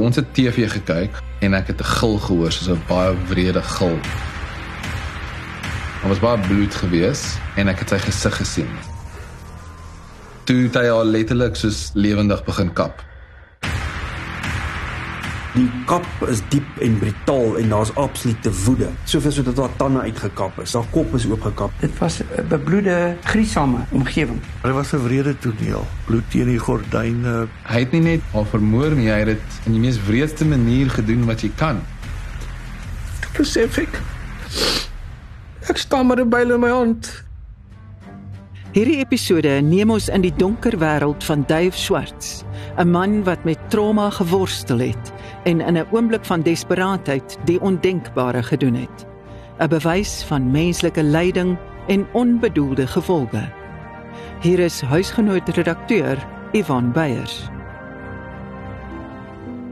Ons het TV gekyk en ek het 'n gil gehoor, soos 'n baie wrede gil. Daar was baie bloed gewees en ek het sy gesig gesien. Toe het hy al letterlik soos lewendig begin kap. Die kap is diep en brutaal en daar's absolute woede. Soveel sodat haar tande uitgekap is. Haar kop is oopgekap. Dit was 'n bebloede, griesame omgewing. Dit was 'n wrede toneel. Bloed teen die gordyne. Hy het nie net haar vermoor nie, hy het dit in die mees wreedste manier gedoen wat jy kan. Toe besef ek ek staan met 'n byl in my hand. Hierdie episode neem ons in die donker wêreld van Dave Schwartz, 'n man wat met trauma geworstel het en in 'n oomblik van desperaatheid die ondenkbare gedoen het. 'n Bewys van menslike lyding en onbedoelde gevolge. Hier is huisgenoot redakteur Ivan Beyers.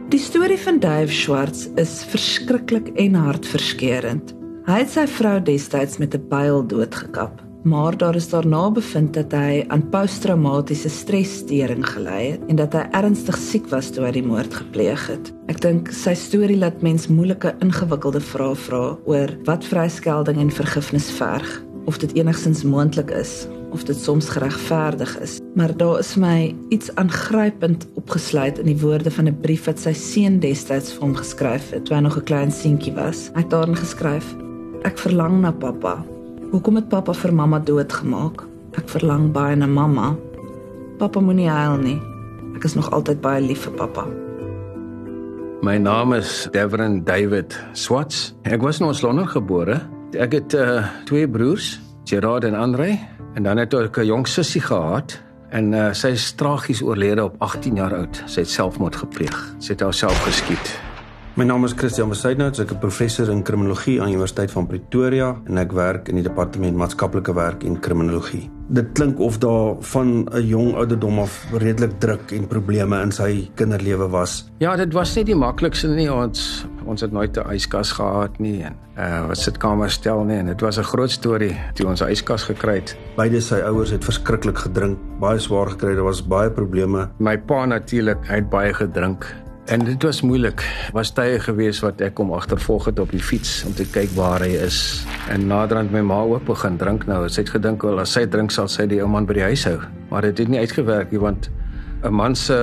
Die storie van Dave Schwartz is verskriklik en hartverskeurende. Hy het sy vrou destyds met 'n byl doodgekap maar daar is daarna bevind dat hy aan posttraumatiese stresstoring gely het en dat hy ernstig siek was toe hy die moord gepleeg het. Ek dink sy storie laat mens moeilike ingewikkelde vrae vra oor wat vryskelding en vergifnis verg, of dit enigstens moontlik is of dit soms geregverdig is. Maar daar is my iets aangrypend opgesluit in die woorde van 'n brief wat sy seun destyds vir hom geskryf het toe hy nog 'n klein seentjie was. Hy het daarin geskryf: Ek verlang na pappa, Hoekom het pappa vir mamma doodgemaak? Ek verlang baie na mamma. Pappa moenie huil nie. Ek is nog altyd baie lief vir pappa. My naam is Devon David Swats. Ek was in Londen gebore. Ek het uh, twee broers, Gerard en Andre, en dan het ek 'n jong sussie gehad en uh, sy is tragies oorlede op 18 jaar oud. Sy het selfmoord gepleeg. Sy het haarself geskiet. My naam is Christian Besuidnout, ek is 'n professor in kriminologie aan Universiteit van Pretoria en ek werk in die departement maatskaplike werk en kriminologie. Dit klink of daar van 'n jong ouderdom af redelik druk en probleme in sy kinderlewe was. Ja, dit was nie die maklikste nie. Ons ons het nooit 'n yskas gehad nie en uh wat sitkamer stel nie en dit was 'n groot storie toe ons 'n yskas gekry het. Beide sy ouers het verskriklik gedrink, baie swaar gekry, daar was baie probleme. My pa natuurlik, hy het baie gedrink En dit was moeilik. Was tye gewees wat ek hom agtervolg het op die fiets om te kyk waar hy is. En naderhand my ma ook begin drink nou. Sy het gedink wel as sy drink sal sy die ou man by die huis hou. Maar dit het nie uitgewerk nie want 'n man se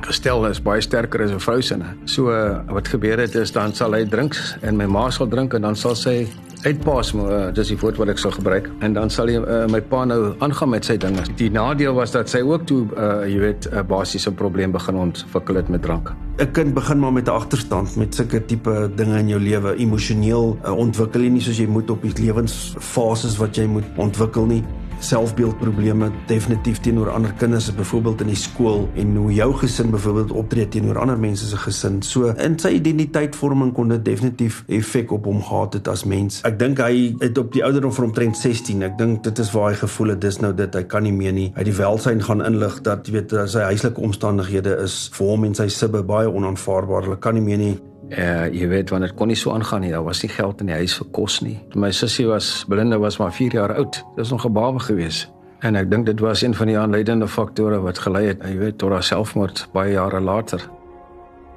gestel is baie sterker as 'n vrou se. So wat gebeur het is dan sal hy drink en my ma sal drink en dan sal sy uitpaas maar uh, dis die woord wat ek sal gebruik en dan sal jy uh, my pa nou aangaan met sy dinge. Die nadeel was dat sy ook toe uh, jy weet 'n basiese probleem begin ontwikkel het met drank. 'n Kind begin maar met 'n agterstand met sulke tipe dinge in jou lewe, emosioneel uh, ontwikkel jy nie soos jy moet op die lewensfases wat jy moet ontwikkel nie selfbeeldprobleme definitief teenoor ander kinders byvoorbeeld in die skool en hoe jou gesin byvoorbeeld optree teenoor ander mense se gesin. So in sy identiteitsvorming kon dit definitief effek op hom gehad het as mens. Ek dink hy het op die ouderdom van omtrent 16, ek dink dit is waar hy gevoel het dis nou dit hy kan nie meer nie. Hy het die welsyn gaan inlig dat jy weet sy huislike omstandighede is vir hom en sy sibbe baie onaanvaarbaar. Hulle kan nie meer nie uh, jy weet wanneer kon nie so aangaan nie. Daar was nie geld in die huis vir kos nie. My sussie was Belinda was maar 4 jaar oud. Dit was nog 'n baba gewees. En ek dink dit was een van die aanleidende faktore wat gelei het, jy weet, tot haar selfmoord baie jare later.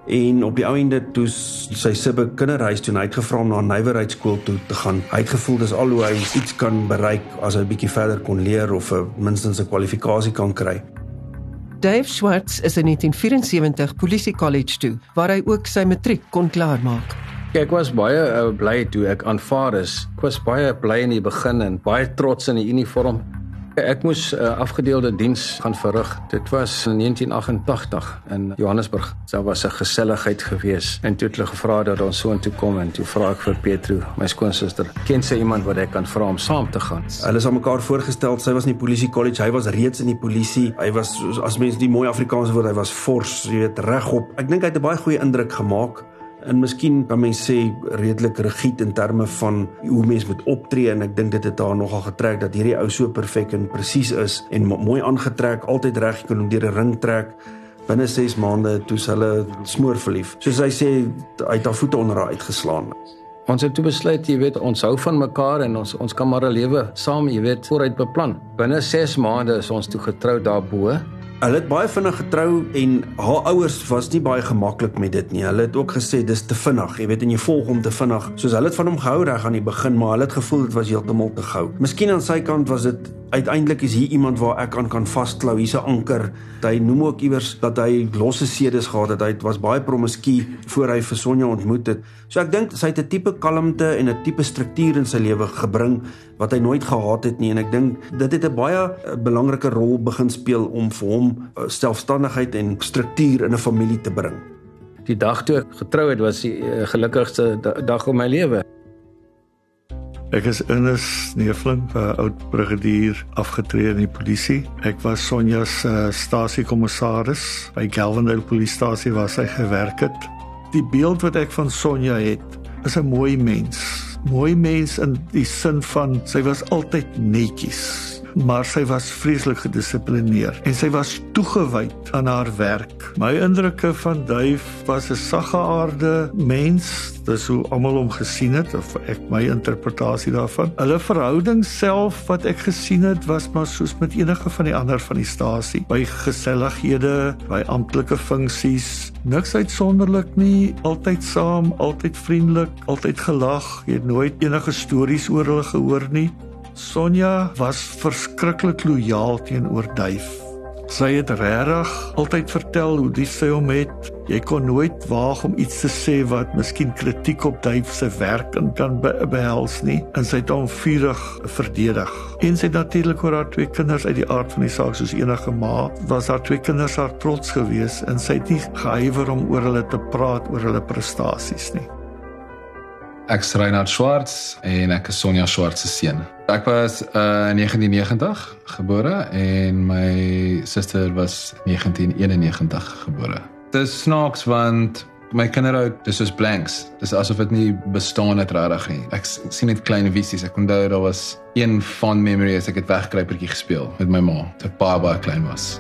En op die ou ende toe sy sibbe kinderhuis toe uitgevra om na nywerheidskool toe te gaan. Hy het gevoel dis al hoe hy iets kan bereik as hy bietjie verder kon leer of 'n minstens 'n kwalifikasie kan kry. Dave Schwartz is in 1974 Polisie College toe waar hy ook sy matriek kon klaarmaak. Ek was baie uh, bly toe ek aanvaar is. Ek was baie bly in die begin en baie trots in die uniform. Ek moes 'n uh, eh, afgedeelde diens gaan verrig. Dit was in 1988 in Johannesburg. Daar was 'n geselligheid gewees en toe het hulle gevra dat ons so intoe kom en toe vra ek vir Petro, my skoonsister, ken sy iemand wat ek kan vra om saam te gaan? Hulle is aan mekaar voorgestel. Sy was in die polisie college, hy was reeds in die polisie. Hy was as mense die mooi Afrikaanse woord, hy was fors, jy weet, regop. Ek dink hy het 'n baie goeie indruk gemaak en miskien kan mens sê redelik rigied in terme van hoe mens moet optree en ek dink dit het daar nogal getrek dat hierdie ou so perfek en presies is en mooi aangetrek, altyd reg kon deur 'n ring trek binne 6 maande toe hulle smoor verlief. Soos hy sê, hy het haar voete onder haar uitgeslaan. Ons het toe besluit, jy weet, ons hou van mekaar en ons ons kan maar 'n lewe saam, jy weet, vooruit beplan. Binne 6 maande is ons toe getrou daarbo Hulle het baie vinnig getrou en haar ouers was nie baie gemaklik met dit nie. Hulle het ook gesê dis te vinnig, jy weet en jy volg hom te vinnig. Soos hulle het van hom gehou reg aan die begin, maar hulle het gevoel dit was heeltemal te gou. Miskien aan sy kant was dit uiteindelik is hier iemand waar ek aan kan vasklou. Hier's 'n anker. Hy noem ook iewers dat hy losse sedes gehad het. Hy was baie promiskuur voor hy vir Sonja ontmoet het. So ek dink sy het 'n tipe kalmte en 'n tipe struktuur in sy lewe gebring wat hy nooit gehad het nie en ek dink dit het 'n baie eh, belangrike rol begin speel om vir hom eh, selfstandigheid en struktuur in 'n familie te bring. Die dag toe ek getrou het was die uh, gelukkigste dag in my lewe. Ek is Ernest Neefling, 'n oud brigadier afgetree in die polisie. Ek was Sonja se uh, stasiekommissaris by Galvendale Polisiestasie waar sy gewerk het. Die beeld wat ek van Sonja het, is 'n mooi mens. Mooi mens in die sin van sy was altyd netjies maar sy was vreeslik gedissiplineerd en sy was toegewyd aan haar werk. My indrukke van Duif was 'n saggeaarde mens, dis hoe almal hom gesien het of ek my interpretasie daarvan. Hulle verhouding self wat ek gesien het was maar soos met enige van die ander van die stasie, by gesellighede, by amptelike funksies, niks uitsonderlik nie, altyd saam, altyd vriendelik, altyd gelag. Jy het nooit enige stories oor hulle gehoor nie. Sonja was verskriklik lojaal teenoor Duif. Sy het regtig altyd vertel hoe lief sy hom het. Jy kon nooit waag om iets te sê wat miskien kritiek op Duif se werk kan be behels nie. En sy het hom vurig verdedig. En sy het natuurlik oor haar twee kinders uit die aard van die saak soos enige ma, was haar twee kinders haar trots geweest en sy het nie gehuiwer om oor hulle te praat oor hulle prestasies nie. Ek is Reinhard Schwarz en ek is Sonja Schwarz se seun. Ek was uh, in 1990 gebore en my suster was 1991 gebore. Dit is snaaks want my kinderhou dis soos blanks. Dis asof dit nie bestaan het regtig nie. Ek sien net klein visies. Ek onthou daar was een fond memory as ek het wegkruipertjie gespeel met my ma. Toe pa baie klein was.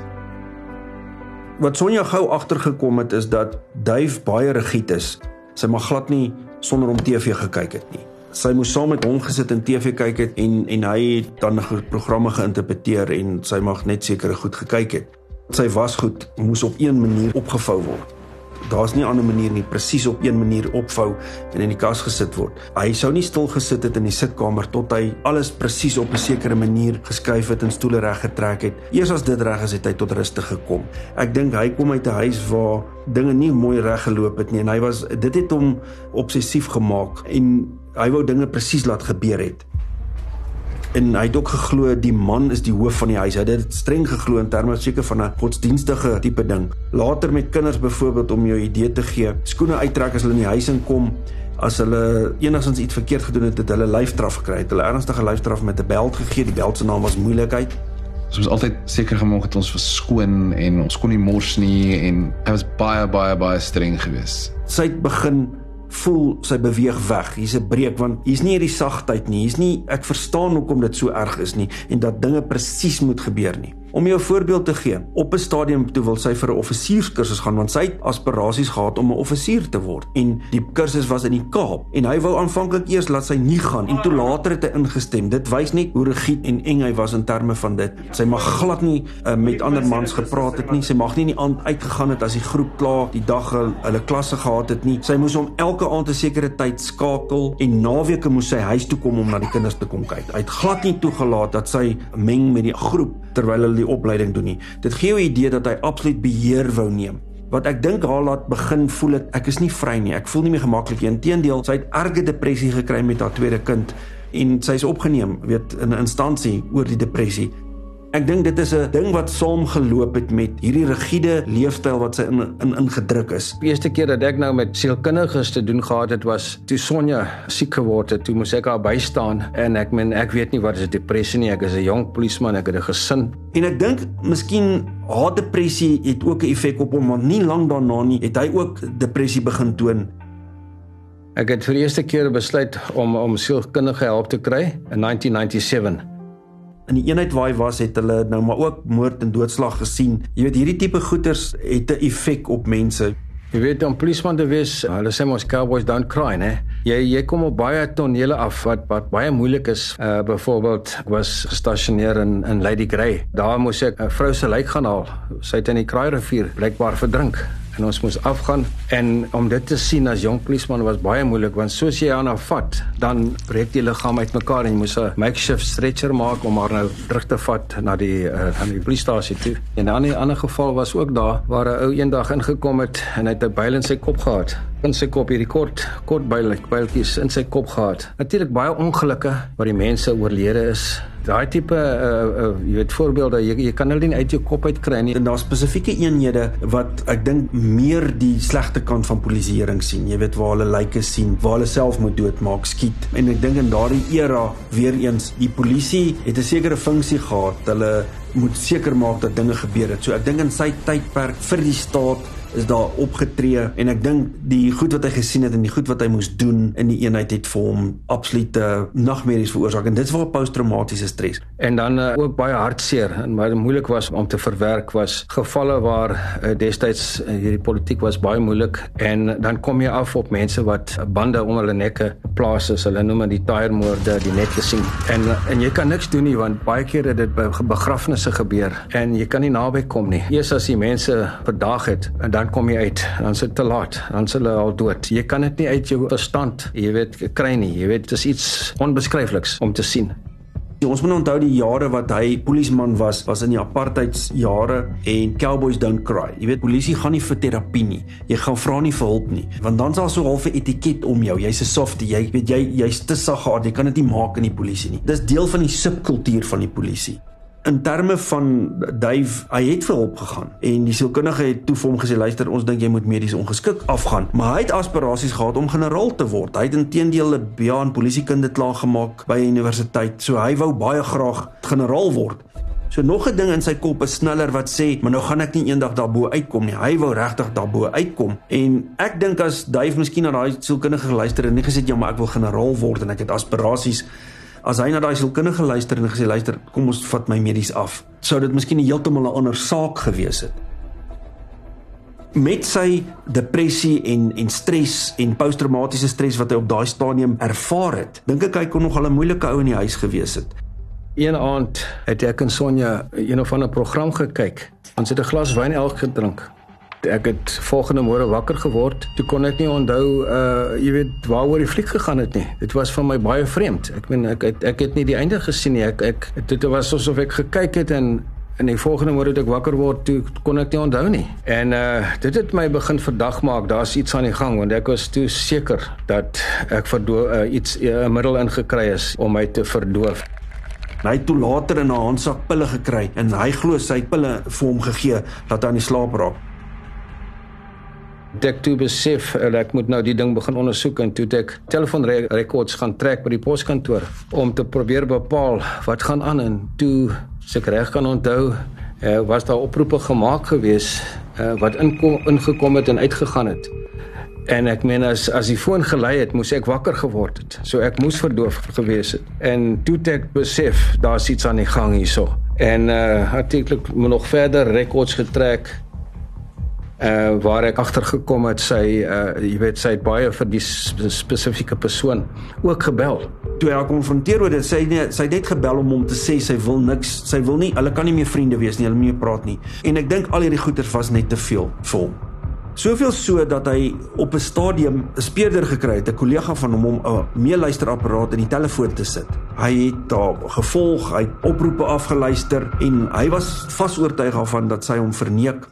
Wat Sonja gou agtergekom het is dat Duif baie rigied is. Sy mag glad nie sonder om TV gekyk het nie. Sy moes saam met hom gesit en TV kyk het en en hy het dan programme geïnterpreteer en sy mag net sekere goed gekyk het. Sy was goed moes op een manier opgevou word daar's nie 'n ander manier nie presies op een manier opvou en in die kas gesit word. Hy sou nie stil gesit het in die sitkamer tot hy alles presies op 'n sekere manier geskuif het en stoole reg getrek het. Eers as dit reg is, het hy tot rustig gekom. Ek dink hy kom uit 'n huis waar dinge nie mooi reg geloop het nie en hy was dit het hom obsessief gemaak en hy wou dinge presies laat gebeur het en hy het ook geglo die man is die hoof van die huis. Hy het dit streng geglo in terme seker van 'n godsdienstige tipe ding. Later met kinders byvoorbeeld om jou idee te gee, skoene uittrek as hulle in die huis inkom, as hulle enigstens iets verkeerd gedoen het, het hulle lyfstraf gekry. Het hulle ernstige lyfstraf met 'n beld gegee. Die beld se naam was moeilikheid. Ons was altyd seker gemaak het ons verskoon en ons kon nie mors nie en hy was baie baie baie streng geweest. Sy het begin voel sy beweeg weg. Hier's 'n breek want hier's nie hierdie sagtheid nie. Hier's nie ek verstaan hoekom dit so erg is nie en dat dinge presies moet gebeur nie. Om jou 'n voorbeeld te gee, op 'n stadium toe wil sy vir 'n offisierskursus gaan want sy het aspirasies gehad om 'n offisier te word en die kursus was in die Kaap en hy wou aanvanklik eers laat sy nie gaan en toe later het hy ingestem. Dit wys net hoe rigied en eng hy was in terme van dit. Sy mag glad nie uh, met ander mans gepraat het nie. Sy mag nie in die aand uitgegaan het as die groep klaar die dag hulle klasse gehad het nie. Sy moes hom elke aand 'n sekere tyd skakel en naweke moes sy huis toe kom om na die kinders te kom kyk. Hy het glad nie toegelaat dat sy meng met die groep terwyl hulle die opleiding doen nie. Dit gee jou idee dat hy absoluut beheer wou neem. Wat ek dink haar laat begin voel het ek is nie vry nie. Ek voel nie meer gemaklik nie. Inteendeel, sy het erge depressie gekry met haar tweede kind en sy is opgeneem, weet, in 'n instansie oor die depressie. Ek dink dit is 'n ding wat saamgeloop het met hierdie rigiede leefstyl wat sy in in ingedruk is. Die eerste keer dat ek nou met sielkundiges te doen gehad het was toe Sonja siek geword het. Toe moes ek haar bystaan en ek meen ek weet nie wat is depressie nie. Ek is 'n jong polisieman, ek het 'n gesin. En ek dink miskien haar depressie het ook 'n effek op hom want nie lank daarna nie het hy ook depressie begin toon. Ek het vir die eerste keer besluit om om sielkundige hulp te kry in 1997 in die eenheid waar hy was het hulle nou maar ook moord en doodslag gesien. Jy weet hierdie tipe goeters het 'n effek op mense. Jy weet om polisman te wees, hulle sê mos cowboys don't cry, né? Jy jy kom op baie tonele af wat wat baie moeilik is. Uh byvoorbeeld, was gestasioneer in in Lady Grey. Daar moes ek 'n vrou se lijk gaan haal. Sy het in die Kraaierivier blykbaar verdrink en ons moes afgaan en om dit te sien as jong polisman was baie moeilik want soos jy aan haar vat dan breek die liggaam uitmekaar en jy moes 'n makeshift stretcher maak om haar nou terug te vat na die uh, na die polisiestasie toe. En 'n ander geval was ook daar waar 'n ou eendag ingekom het en hy het 'n byl in sy kop gehad in sy kop hierdie kort kort byltjies in sy kop gehad. Natuurlik baie ongelukke waar die mense oorlede is. Daai tipe uh, uh jy weet voorbeelde jy jy kan hulle nie uit jou kop uit kry nie. En daar spesifieke eenhede wat ek dink meer die slegte kant van polisieering sien. Jy weet waar hulle lyke sien, waar hulle self moet doodmaak, skiet. En ek dink in daardie era weer eens die polisie het 'n sekere funksie gehad. Hulle moet seker maak dat dinge gebeur het. So ek dink in sy tydperk vir die staat is daar opgetree en ek dink die goed wat hy gesien het en die goed wat hy moes doen in die eenheid het vir hom absolute nagmerries veroorsaak en dit is waar posttraumatiese stres. En dan uh, ook baie hartseer en baie moeilik was om te verwerk was gevalle waar uh, destyds uh, hierdie politiek was baie moeilik en dan kom jy af op mense wat bande om hulle nekke plaas is. Hulle noem dit tire moorde, die netlessing. En en jy kan niks doen nie want baie keer het dit by begrafnisse gebeur en jy kan nie naby kom nie. Eers as die mense verdaag het en dan kom jy uit, dan is dit te laat, dan is hulle al dood. Jy kan dit nie uit jou verstand, jy weet, kry nie. Jy weet, dit is iets onbeskryfliks om te sien. Ja, ons moet onthou die jare wat hy polisieman was, was in die apartheidsjare en cowboys don't cry. Jy weet, polisie gaan nie vir terapie nie. Jy gaan vra nie vir hulp nie, want dan is daar so 'n halfe etiket om jou. Jy's 'n softie, jy weet jy jy's te saggaard, jy kan dit nie maak in die polisie nie. Dis deel van die subkultuur van die polisie in terme van Dave, hy het vir hulp gegaan en die sielkundige het toe vir hom gesê luister, ons dink jy moet medies ongeskik afgaan, maar hy het aspirasies gehad om generaal te word. Hy het intedeel 'n BA in polisiekunde klaar gemaak by universiteit. So hy wou baie graag generaal word. So nog 'n ding in sy kop is sneller wat sê, maar nou gaan ek nie eendag daarbo uitkom nie. Hy wou regtig daarbo uitkom. En ek dink as Dave miskien na daai sielkundige geluister en nie gesê ja, maar ek wil generaal word en ek het aspirasies as hy na daai sielkundige luister en gesê luister, kom ons vat my medies af, sou dit miskien heeltemal 'n ander saak gewees het. Met sy depressie en en stres en posttraumatiese stres wat hy op daai stadium ervaar het, dink ek hy kon nog al 'n moeilike ou in die huis gewees het. Een aand het ek en Sonja een of ander program gekyk. Ons het 'n glas wyn elk gedrink ek het volgende môre wakker geword. Toe kon ek nie onthou uh jy weet waaroor die fliek gegaan het nie. Dit was vir my baie vreemd. Ek meen ek het, ek het nie die einde gesien nie. Ek ek dit was asof ek gekyk het en en die volgende môre toe ek wakker word, toe kon ek nie onthou nie. En uh dit het my begin verdag maak. Daar's iets aan die gang want ek was toe seker dat ek verdoof uh, iets 'n uh, middel ingekry is om my te verdoof. Hy het toe later in 'n handsak pille gekry en hy glo sy pille vir hom gegee dat hy aan die slaap raak ek toe besef eh, ek moet nou die ding begin ondersoek en toe ek telefoonrekords gaan trek by die poskantoor om te probeer bepaal wat gaan aan en toe seker reg kan onthou uh, was daar oproepe gemaak gewees uh, wat inkom ingekom het en uitgegaan het. En ek meen as as die foon gelei het moes ek wakker geword het. So ek moes verdoof gewees het. En toe ek besef daar's iets aan die gang hierso. En uh natuurlik nog verder rekords getrek uh waar ek agtergekom het sy uh jy weet sy het baie vir die spesifieke persoon ook gebel. Toe hy haar konfronteer oor dit, sê hy sy het net gebel om hom te sê sy wil niks, sy wil nie, hulle kan nie meer vriende wees nie, hulle moet nie meer praat nie. En ek dink al hierdie goeters was net te veel vir hom. Soveel so dat hy op 'n stadium 'n speurder gekry het, 'n kollega van hom om 'n meeluisterapparaat in die telefoon te sit. Hy het daar gevolg, hy het oproepe afgeluister en hy was vasoortuig daarvan dat sy hom verneek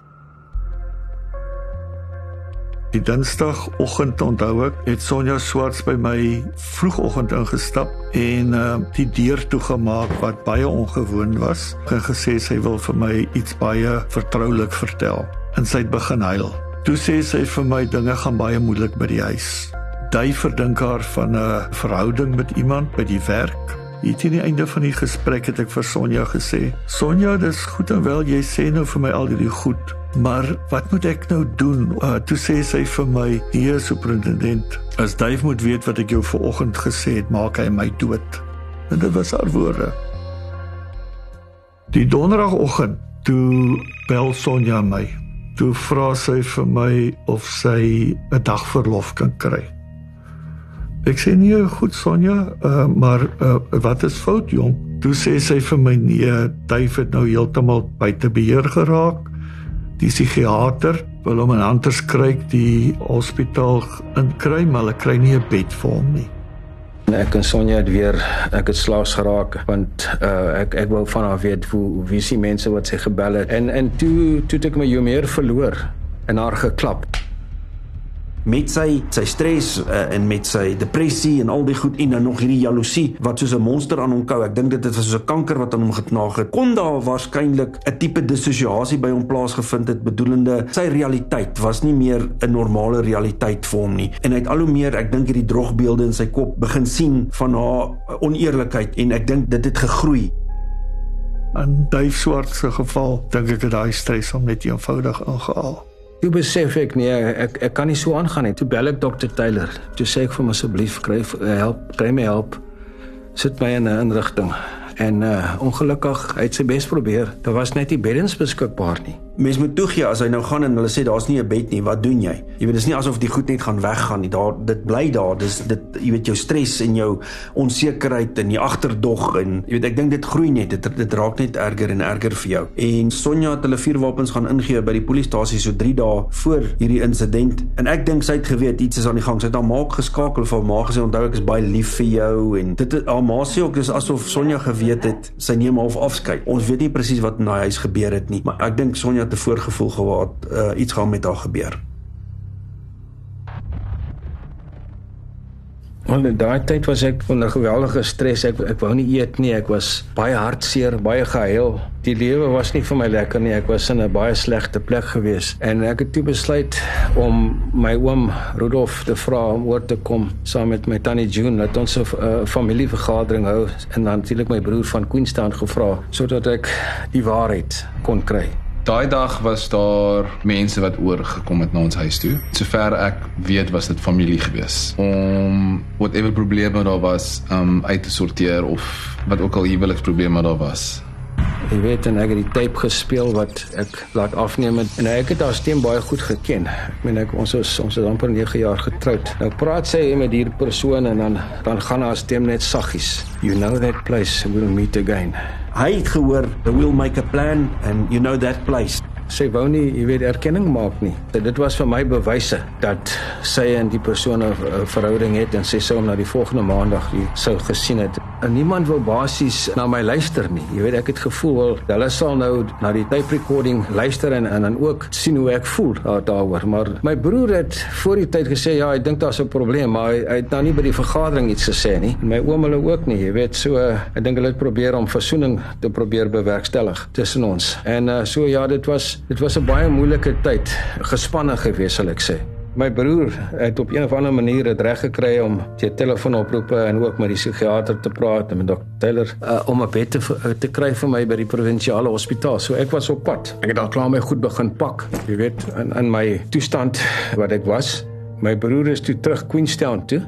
Die Dinsdagoggend onthou ek, het Sonja Swarts by my vroegoggend ingestap en uh, die deur toegemaak wat baie ongewoon was. Sy gesê sy wil vir my iets baie vertroulik vertel en sy het begin huil. Toe sê sy vir my dinge gaan baie moeilik by die huis. Jy verdink haar van 'n verhouding met iemand by die werk. Hier teen die einde van die gesprek het ek vir Sonja gesê: "Sonja, dis goed en wel jy sê nou vir my al hierdie goed, Maar wat moet ek nou doen? Uh, toe sê sy vir my, "Die superintendent, as Dave moet weet wat ek jou vanoggend gesê het, maak hy my dood." En dit was haar woorde. Die donderdagoggend toe bel Sonja my Toe vra sy vir my of sy 'n dag verlof kan kry. Ek sê nee, goed Sonja, uh, maar uh, wat is fout jong? Toe sê sy vir my nee, Dave het nou heeltemal buite beheer geraak. Die psigiater wil hom in anders kry die hospitaal inkry, maar hulle kry nie 'n bed vir hom nie. Ek en Sonja het weer ek het slaas geraak want uh, ek ek wou van haar weet hoe wie se mense wat sy gebel het en en toe toe ek my jou meer verloor en haar geklap met sy sy stres uh, en met sy depressie en al die goed en dan nog hierdie jaloesie wat soos 'n monster aan hom kou. Ek dink dit het soos 'n kanker wat aan hom geknaag het. Kon daar waarskynlik 'n tipe dissosiasie by hom plaasgevind het bedoelende sy realiteit was nie meer 'n normale realiteit vir hom nie. En hy het al hoe meer, ek dink hierdie drogbeelde in sy kop begin sien van haar oneerlikheid en ek dink dit het gegroei. In Dave Swart se geval dink ek dat daai stres hom net eenvoudig aangehaal. Toe besef ek nee, ek ek kan nie so aangaan nie. Toe bel ek dokter Taylor. Toe sê ek vir hom asseblief kry help, kry my help. Sit my in 'n inrigting. En uh ongelukkig, hy het sy bes probeer. Daar was net nie beddens beskikbaar nie mens moet toegee as hy nou gaan en hulle sê daar's nie 'n bed nie, wat doen jy? Jy weet dis nie asof die goed net gaan weggaan nie. Daar dit bly daar. Dis dit jy weet jou stres en jou onsekerheid en die agterdog en jy weet ek dink dit groei net. Dit dit raak net erger en erger vir jou. En Sonja het hulle vuurwapens gaan ingee by die polisiestasie so 3 dae voor hierdie insident. En ek dink sy het geweet iets is aan die gang. Sy het haar maak geskakel of haar ma gesê onthou ek is baie lief vir jou en dit haar ma sê ook dis asof Sonja geweet het sy neem half afskeid. Ons weet nie presies wat in daai huis gebeur het nie, maar ek dink Sonja het 'n voorgevoel gehad uh, iets gaan met haar gebeur. Want in daai tyd was ek onder geweldige stres. Ek ek wou nie eet nie. Ek was baie hartseer, baie gehuil. Die lewe was nie vir my lekker nie. Ek was in 'n baie slegte plek gewees en ek het toe besluit om my oom Rudolf te vra om oor te kom saam met my tannie June dat ons 'n uh, familievergadering hou en dan natuurlik my broer van Queenstown gevra sodat ek die waarheid kon kry. Daai dag was daar mense wat oorgekom het na ons huis toe. Sover ek weet was dit familie gewees. Om whatever probleme daar was, um uit te sorteer of wat ook al huweliksprobleme daar was. Jy weet en ek het die tape gespeel wat ek laat afneem het en ek het haar stem baie goed geken. Ek meen ek ons is ons is amper 9 jaar getroud. Nou praat sy met hierdie persoon en dan dan gaan haar stem net saggies. You know that place we'll meet again. Hy het gehoor, "We'll make a plan and you know that place." Sy wou nie, jy weet, erkenning maak nie. Dit was vir my bewyse dat sy en die persoon 'n verhouding het en sy sou hom na die volgende maandag sou gesien het. En niemand wou basies na my luister nie. Jy weet, ek het gevoel wel hulle sal nou na die tape recording luister en en dan ook sien hoe ek voel daaroor. Maar my broer het voor die tyd gesê ja, ek dink daar's 'n probleem, maar hy, hy het nou nie by die vergadering iets gesê nie. En my oom hulle ook nie, jy weet, so ek dink hulle het probeer om versoening te probeer bewerkstellig tussen ons. En uh, so ja, dit was dit was 'n baie moeilike tyd, gespanne gewees sal ek sê. My broer het op een of ander manier dit reg gekry om te telefoonoproepe en ook met die psigiater te praat en met dokter Taylor uh, om 'n bed te te kry vir my by die provinsiale hospitaal. So ek was op pad. Ek het al klaar my goed begin pak. Jy weet, in in my toestand wat ek was. My broer is toe terug Queenstown toe.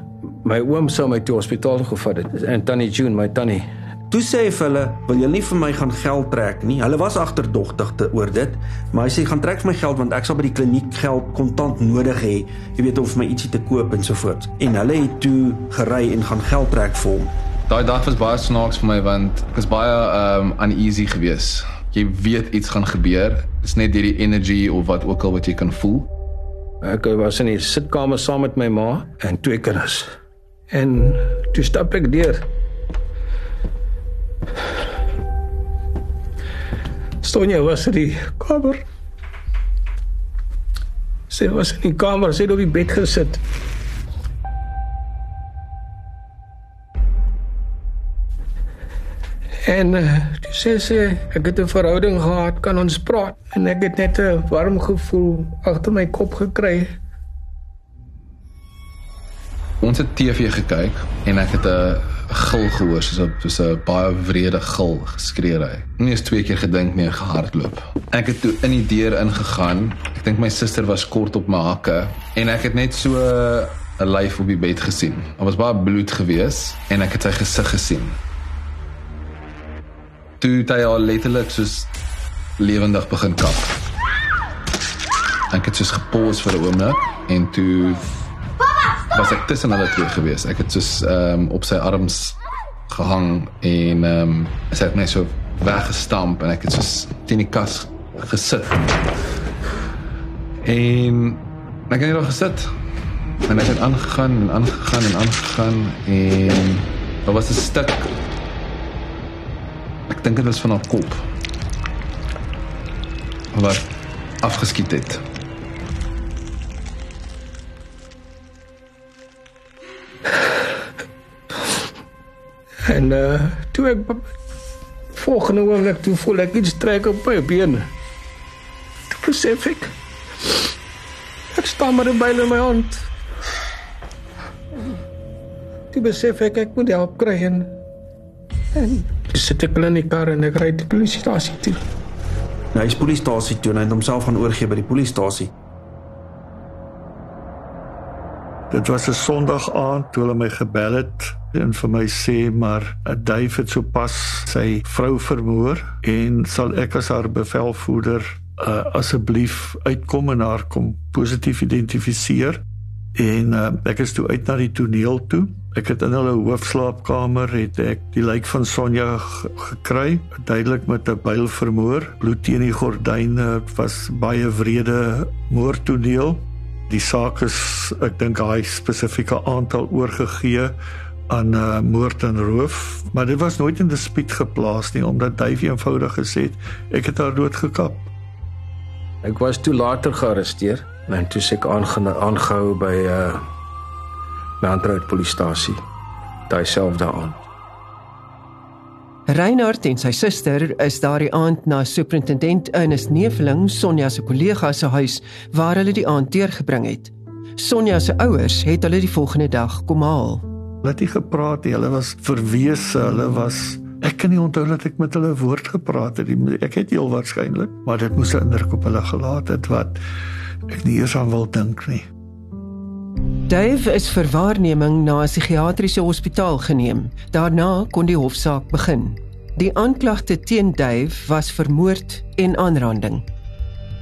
My oom sou my toe hospitaal gevat het en tannie June, my tannie Toe sê hy vir hulle, "Wil julle nie vir my gaan geld trek nie?" Hulle was agterdogtig te oor dit, maar hy sê, "Gaan trek vir my geld want ek sal by die kliniek geld kontant nodig hê, jy weet om vir my ietsie te koop en so voort." En hulle het toe gery en gaan geld trek vir hom. Daai dag was baie snaaks vir my want ek was baie um uneasy geweest. Jy weet iets gaan gebeur. Dit's net hierdie energy of wat ook al wat jy kan voel. Ek was in die sitkamer saam met my ma en twee kinders. En toe stap ek deur Sonja was in die kamer. Sy was in die kamer, sy het op die bed gesit. En uh, toe sê sy, ek het 'n verhouding gehad, kan ons praat? En ek het net 'n warm gevoel agter my kop gekry. Ons het TV gekyk en ek het 'n gil gehoor soos 'n soos 'n baie wrede gil geskree hy. Nie eens twee keer gedink nie gehardloop. Ek het toe in die deur ingegaan. Ek dink my suster was kort op my hakke en ek het net so 'n lyf op die bed gesien. Daar was baie bloed gewees en ek het sy gesig gesien. Toe het hy al letterlik soos lewendig begin kap. Ek het soos gepause vir 'n oomblik en toe was ek tussen hulle twee gewees. Ek het soos ehm um, op sy arms gehang en ehm um, sy het my so weggestamp en ek het soos teen die kas gesit. En ek het net gesit en ek het aangegaan en aangegaan en aangegaan en daar was 'n stuk ek dink dit was van haar kop wat afgeskiet het. En uh toe ek volgende oomblik toe voel ek iets trek op my bene. Toe besef ek ek staan met 'n byl in my hand. Toe besef ek ek moet help kry en en dis sit ek in die kar en ek ry die polisiestasie toe. Nou, hy is polisiestasie toe en hy het homself gaan oorgee by die polisiestasie. Dit was 'n Sondag aand toe hulle my gebel het en vir my sê maar 'n duif het sopas sy vrou vermoor en sal ek as haar bevelvoerder uh, asseblief uitkom en haar kom positief identifiseer. En uh, ek is toe uit na die toneel toe. Ek het in hulle hoofslaapkamer het ek die lyk van Sonja gekry duidelik met 'n byl vermoor. Bloed teen die gordyne was baie wrede moordtoneel. Die saak is ek dink hy spesifieke aantal oorgegee aan uh, moord en roof, maar dit was nooit in dispuut geplaas nie omdat Duif eenvoudig gesê het ek het haar dood gekap. Ek was toe later gearresteer en toe se ek aangehou by 'n uh, Landrout polisiestasie daai selfde aand. Reinhard en sy suster is daardie aand na superintendent Ernest Neveling, Sonja se kollega se huis waar hulle die aand deurgebring het. Sonja se ouers het hulle die volgende dag kom haal. Hulle het nie gepraat nie, hulle was verwese, hulle was ek kan nie onthou dat ek met hulle woord gepraat het nie. Ek het heel waarskynlik, maar dit moes 'n indruk op hulle gelaat het wat ek nie eers aan wil dink nie. Dave is vir waarneming na 'n psigiatriese hospitaal geneem. Daarna kon die hofsaak begin. Die aanklagte teen Dave was vermoord en aanranding.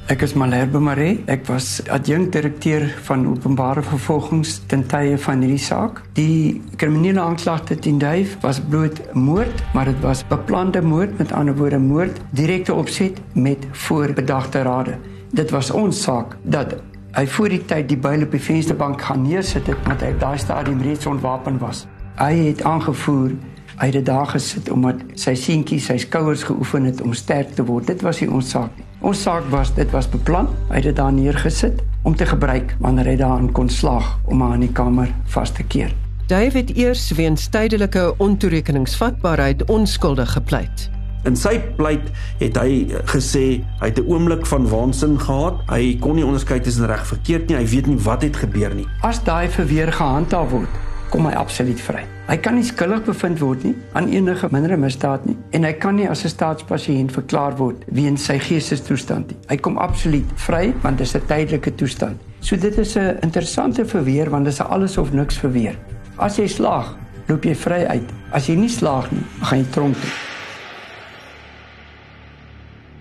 Ek is Malherbe Maree. Ek was adjunkdirekteur van openbare vervolgings ten tye van hierdie saak. Die kriminele aanklagte teen Dave was bloot moord, maar dit was beplande moord, met ander woorde moord, direkte opset met voorbedagte rade. Dit was ons saak dat hy voor die tyd die byl op die vensterbank gaan neersit het omdat hy daai stadium reeds ontwapen was. Hy het aangevoer hy het daar gesit omdat sy seentjie sy skouers geoefen het om sterk te word. Dit was nie ons saak nie. Ons saak was dit was beplan. Hy het dit daar neergesit om te gebruik wanneer hy daarin kon slaag om haar in die kamer vas te keer. David eers weens tydelike ontoerekeningsvatbaarheid onskuldig gepleit. In sy pleit het hy gesê hy het 'n oomblik van waansin gehad. Hy kon nie onderskei tussen reg en verkeerd nie. Hy weet nie wat het gebeur nie. As daai verweer gehandhaaf word, kom hy absoluut vry. Hy kan nie skuldig bevind word nie aan enige mindere misdaad nie en hy kan nie as 'n staatspasiënt verklaar word weens sy geestestoestand nie. Hy kom absoluut vry want dit is 'n tydelike toestand. So dit is 'n interessante verweer want dit is 'n alles of niks verweer. As jy slaag, loop jy vry uit. As jy nie slaag nie, gaan jy tronk toe.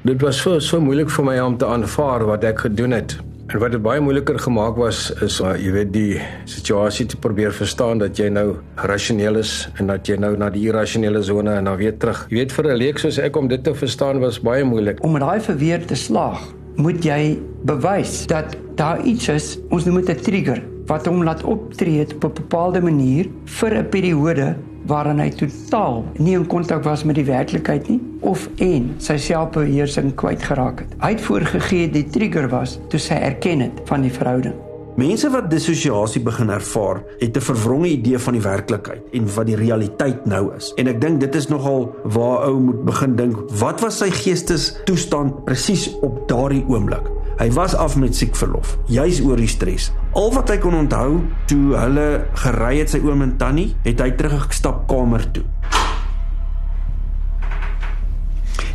Dit was so so moeilik vir my om te aanvaar wat ek gedoen het. En wat dit baie moeiliker gemaak was is uh, jy weet die situasie te probeer verstaan dat jy nou rasioneel is en dat jy nou na die irrasionele sone en dan weer terug. Jy weet vir 'n leek soos ek om dit te verstaan was baie moeilik. Om daai verweer te slaag, moet jy bewys dat daar iets is, ons noem dit 'n trigger, wat hom laat optree op 'n bepaalde manier vir 'n periode waarin hy totaal nie in kontak was met die werklikheid nie of en sy selfbeheersing kwytgeraak het. Hy het voorgegee die trigger was toe sy erken het van die verhouding. Mense wat dissosiasie begin ervaar, het 'n verwronge idee van die werklikheid en wat die realiteit nou is. En ek dink dit is nogal waar ou moet begin dink, wat was sy geestestoestand presies op daardie oomblik? Hy was af met siekverlof, juis oor die stres. Al wat hy kon onthou toe hulle gery het sy oom en tannie, het hy teruggestap kamer toe.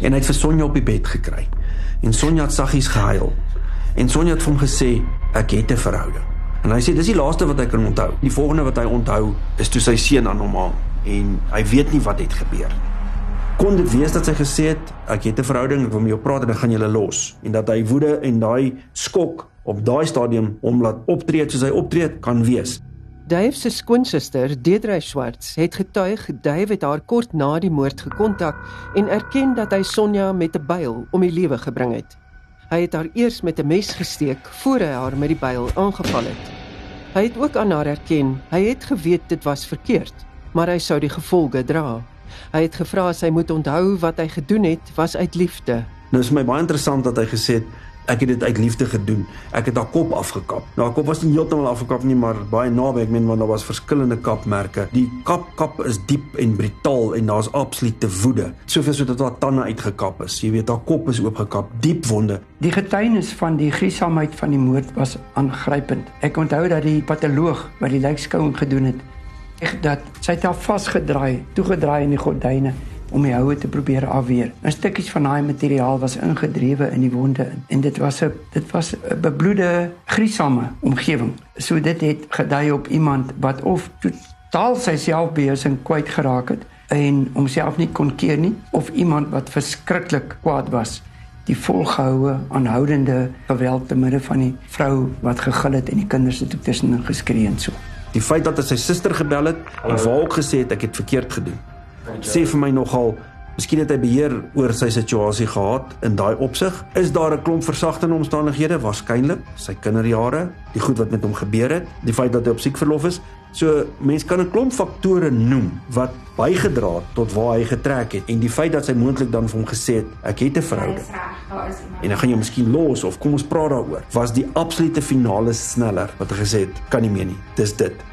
En hy het vir Sonja op die bed gekry. En Sonja het saggies gehuil. En Sonja het hom gesê, "Ek het 'n verhouding." En hy sê dis die laaste wat hy kan onthou. Die volgende wat hy onthou is toe sy seun aan hom hang en hy weet nie wat het gebeur nie. Kon dit wees dat sy gesê het ek het 'n verhouding, ek wil met jou praat en dan gaan jy hulle los en dat hy woede en daai skok op daai stadium hom laat optree soos hy optree kan wees. Dave se skoonsister, Deidre Schwartz, het getuig Dave het haar kort na die moord gekontak en erken dat hy Sonja met 'n byl om die lewe gebring het. Hy het haar eers met 'n mes gesteek voor hy haar met die byl aangeval het. Hy het ook aan haar erken hy het geweet dit was verkeerd, maar hy sou die gevolge dra. Hy het gevra as hy moet onthou wat hy gedoen het was uit liefde. Nou is my baie interessant dat hy gesê het ek het dit uit liefde gedoen. Ek het haar kop afgekap. Nou haar kop was nie heeltemal afgekap nie, maar baie naby. Ek meen want daar was verskillende kapmerke. Die kap kap is diep en brutaal en daar's absolute woede. Soveel so dat haar tande uitgekap is. Jy weet haar kop is oopgekap, diep wonde. Die getuienis van die griesaamheid van die moord was aangrypend. Ek onthou dat die patoloog wat die lijkskouing gedoen het, dat sy het haar vasgedraai, toegedraai in die gordyne om die houe te probeer afweer. 'n Stukkies van daai materiaal was ingedrewe in die wonde en dit was 'n dit was 'n bebloede, griesame omgewing. So dit het gedui op iemand wat of totaal sy selfbeheersing kwyt geraak het en homself nie kon keer nie of iemand wat verskriklik kwaad was die volgehoue aanhoudende geweld te midde van die vrou wat gegil het en die kinders het tussenin geskree en so. Die feit dat hy sy suster gebel het en vir haar ook gesê het ek het verkeerd gedoen. Sê vir my nogal Miskien het hy beheer oor sy situasie gehad in daai opsig. Is daar 'n klomp versagtende omstandighede? Waarskynlik, sy kinderjare, die goed wat met hom gebeur het, die feit dat hy op siekverlof is. So mense kan 'n klomp faktore noem wat bygedra het tot waar hy getrek het en die feit dat sy moontlik dan vir hom gesê het ek het 'n verhouding. En dan gaan jy miskien los of kom ons praat daaroor. Was die absolute finale sneller wat hy gesê het, kan nie meer nie. Dis dit.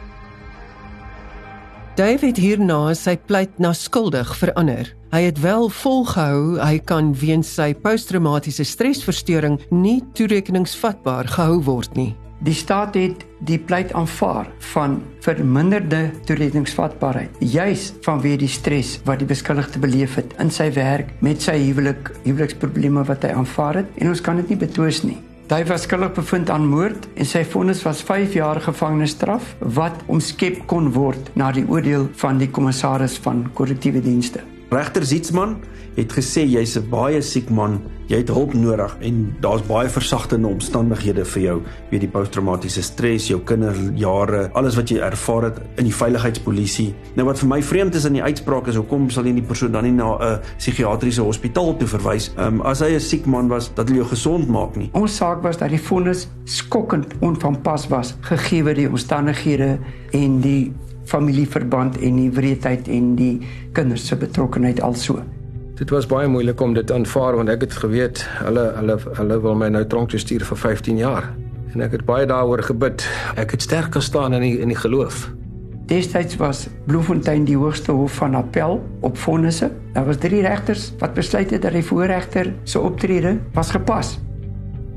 David hierna sy pleit na skuldig verander. Hy het wel volgehou hy kan weens sy posttraumatiese stresversteuring nie toerekeningsvatbaar gehou word nie. Die staat het die pleit aanvaar van verminderde toerekeningsvatbaarheid, juis vanweë die stres wat die beskuldigde beleef het in sy werk met sy huwelik, huweliksprobleme wat hy aanvaar het en ons kan dit nie betwis nie. Hy was skuldig bevind aan moord en sy vonnis was 5 jaar gevangenisstraf wat omskep kon word na die oordeel van die kommissaris van korrektiewe dienste. Regter Zietsman het gesê jy's 'n baie siek man, jy het hulp nodig en daar's baie versagtende omstandighede vir jou, weet die posttraumatiese stres, jou kinderjare, alles wat jy ervaar het in die veiligheidspolisie. Nou wat vir my vreemd is in die uitspraak is hoekom sal jy die persoon dan nie na 'n psigiatriese hospitaal toe verwys? Um, as hy 'n siek man was, dat hulle jou gesond maak nie. Ons saak was dat die vonnis skokkend onvanpas was gegee die omstandighede en die familieverband en die wreedheid en die kinders se betrokkeheid also. Dit was baie moeilik om dit aanvaar want ek het geweet hulle hulle hulle wil my nou tronk toe stuur vir 15 jaar. En ek het baie daaroor gebid. Ek het sterk gestaan in die in die geloof. Destyds was Bloemfontein die hoogste hof van appel op vonnisse. Daar was drie regters wat besluit het dat die voorregter se optrede was gepas.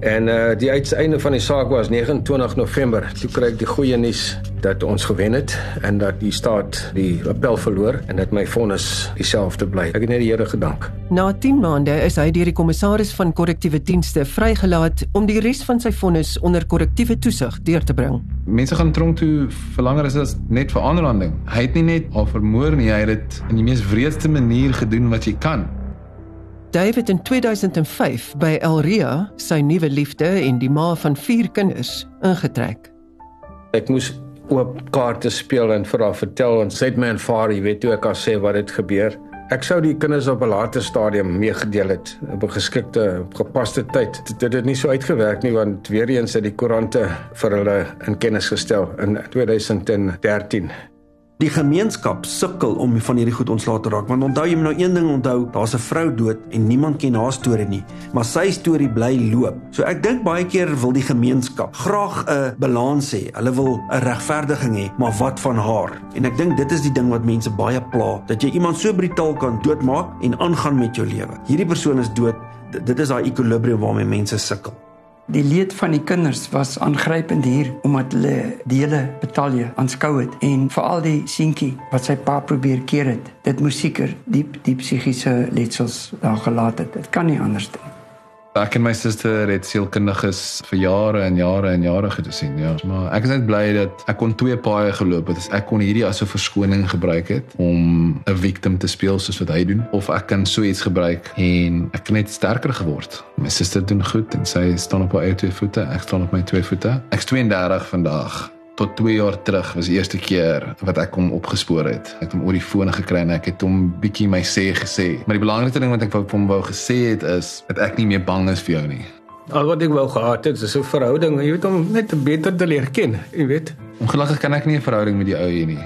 En uh die uiteinde van die saak was 29 November. Toe kry ek die goeie nuus dat ons gewen het en dat die staat die appel verloor en dat my vonnis dieselfde bly. Ek het net die Here gedank. Na 10 maande is hy deur die kommissaris van korrektiewe dienste vrygelaat om die res van sy vonnis onder korrektiewe toesig deur te bring. Mense gaan tronk toe vir langer as net vir aanranding. Hy het nie net al vermoor nie, hy het dit in die mees wreedste manier gedoen wat jy kan. David in 2005 by Elria, sy nuwe liefde en die ma van 4 kinders, ingetrek. Ek moes oop kaarte speel en vir haar vertel en sê my en vader, jy weet toe ek al sê wat het gebeur. Ek sou die kinders op 'n later stadium meegedeel het op 'n geskikte gepaste tyd. Dit het nie so uitgewerk nie want weer eens het die koerante vir hulle in kennis gestel in 2013 die gemeenskap sukkel om van hierdie goed ontslae te raak want onthou jy moet nou een ding onthou daar's 'n vrou dood en niemand ken haar storie nie maar sy storie bly loop. So ek dink baie keer wil die gemeenskap graag 'n balans hê. Hulle wil 'n regverdiging hê maar wat van haar? En ek dink dit is die ding wat mense baie pla dat jy iemand so brutaal kan doodmaak en aangaan met jou lewe. Hierdie persoon is dood. Dit is daai ekwilibrium waarmee mense sukkel Die leed van die kinders was aangrypend hier omdat hulle die hele betalje aanskou het en veral die seentjie wat sy pa probeer keer het. Dit moes seker diep diep psigiese letsels daar gelaat het. Dit kan nie anders nie. Ek en my suster het sielkundiges vir jare en jare en jare gesien, ja. Maar ek is net bly dat ek kon twee paaie geloop het. Ek kon hierdie as 'n verskoning gebruik het om 'n victim te speel soos wat hy doen of ek kan so iets gebruik en ek het net sterker geword. My suster doen goed en sy staan op haar eie twee voete, ek staan op my twee voete. Ek's 32 vandag tot 2 jaar terug was die eerste keer wat ek hom opgespoor het. Ek het hom oor die foon gekry en ek het hom bietjie my sê gesê. Maar die belangrikste ding wat ek wou hom wou gesê het is dat ek nie meer bang is vir jou nie. Al wat ek wou gehad het, is 'n verhouding, jy weet om net beter te leer ken, jy weet. Ongelukkig kan ek nie 'n verhouding met die ou hier nie.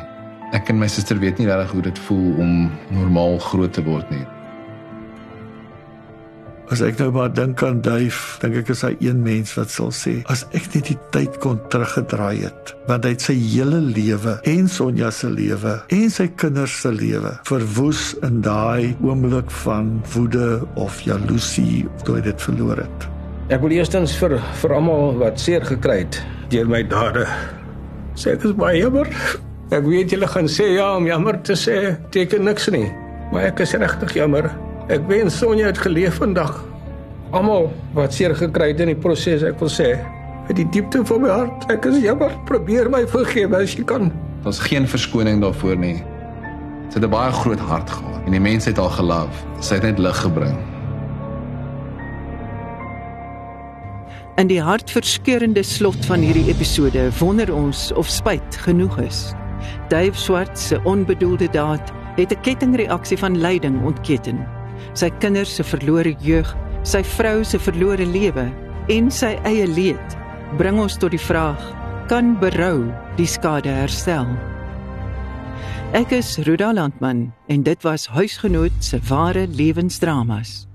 Ek en my suster weet nie regtig hoe dit voel om normaal groot te word nie. As ek nou maar dink aan Duif, dink ek is hy een mens wat sal sê, as ek net die tyd kon teruggedraai het, want hy het sy hele lewe en Sonja se lewe en sy kinders se lewe verwoes in daai oomblik van woede of jaloesie toe hy dit verloor het. Ek wil eerstens vir vir almal wat seer gekry het deur my dade sê ek is baie jammer. Ek weet julle gaan sê ja, om jammer te sê teken niks nie, maar ek is regtig jammer. Ek wens Sonja het geleef vandag. Almal wat seer gekry het in die proses, ek wil sê, uit die diepte van my hart, ek is jammer. Probeer my vergewe as jy kan. Daar's geen verskoning daarvoor nie. Sy het 'n baie groot hart gehad en die mense het haar gelief. Sy het net lig gebring. In die hartverskeurende slot van hierdie episode wonder ons of spyt genoeg is. Dave Swart se onbedoelde daad het 'n kettingreaksie van lyding ontketen. Sy kinders se verlore jeug, sy vrou se verlore lewe en sy eie leed bring ons tot die vraag: kan berou die skade herstel? Ek is Rudolf Landman en dit was huisgenoot se ware lewensdramas.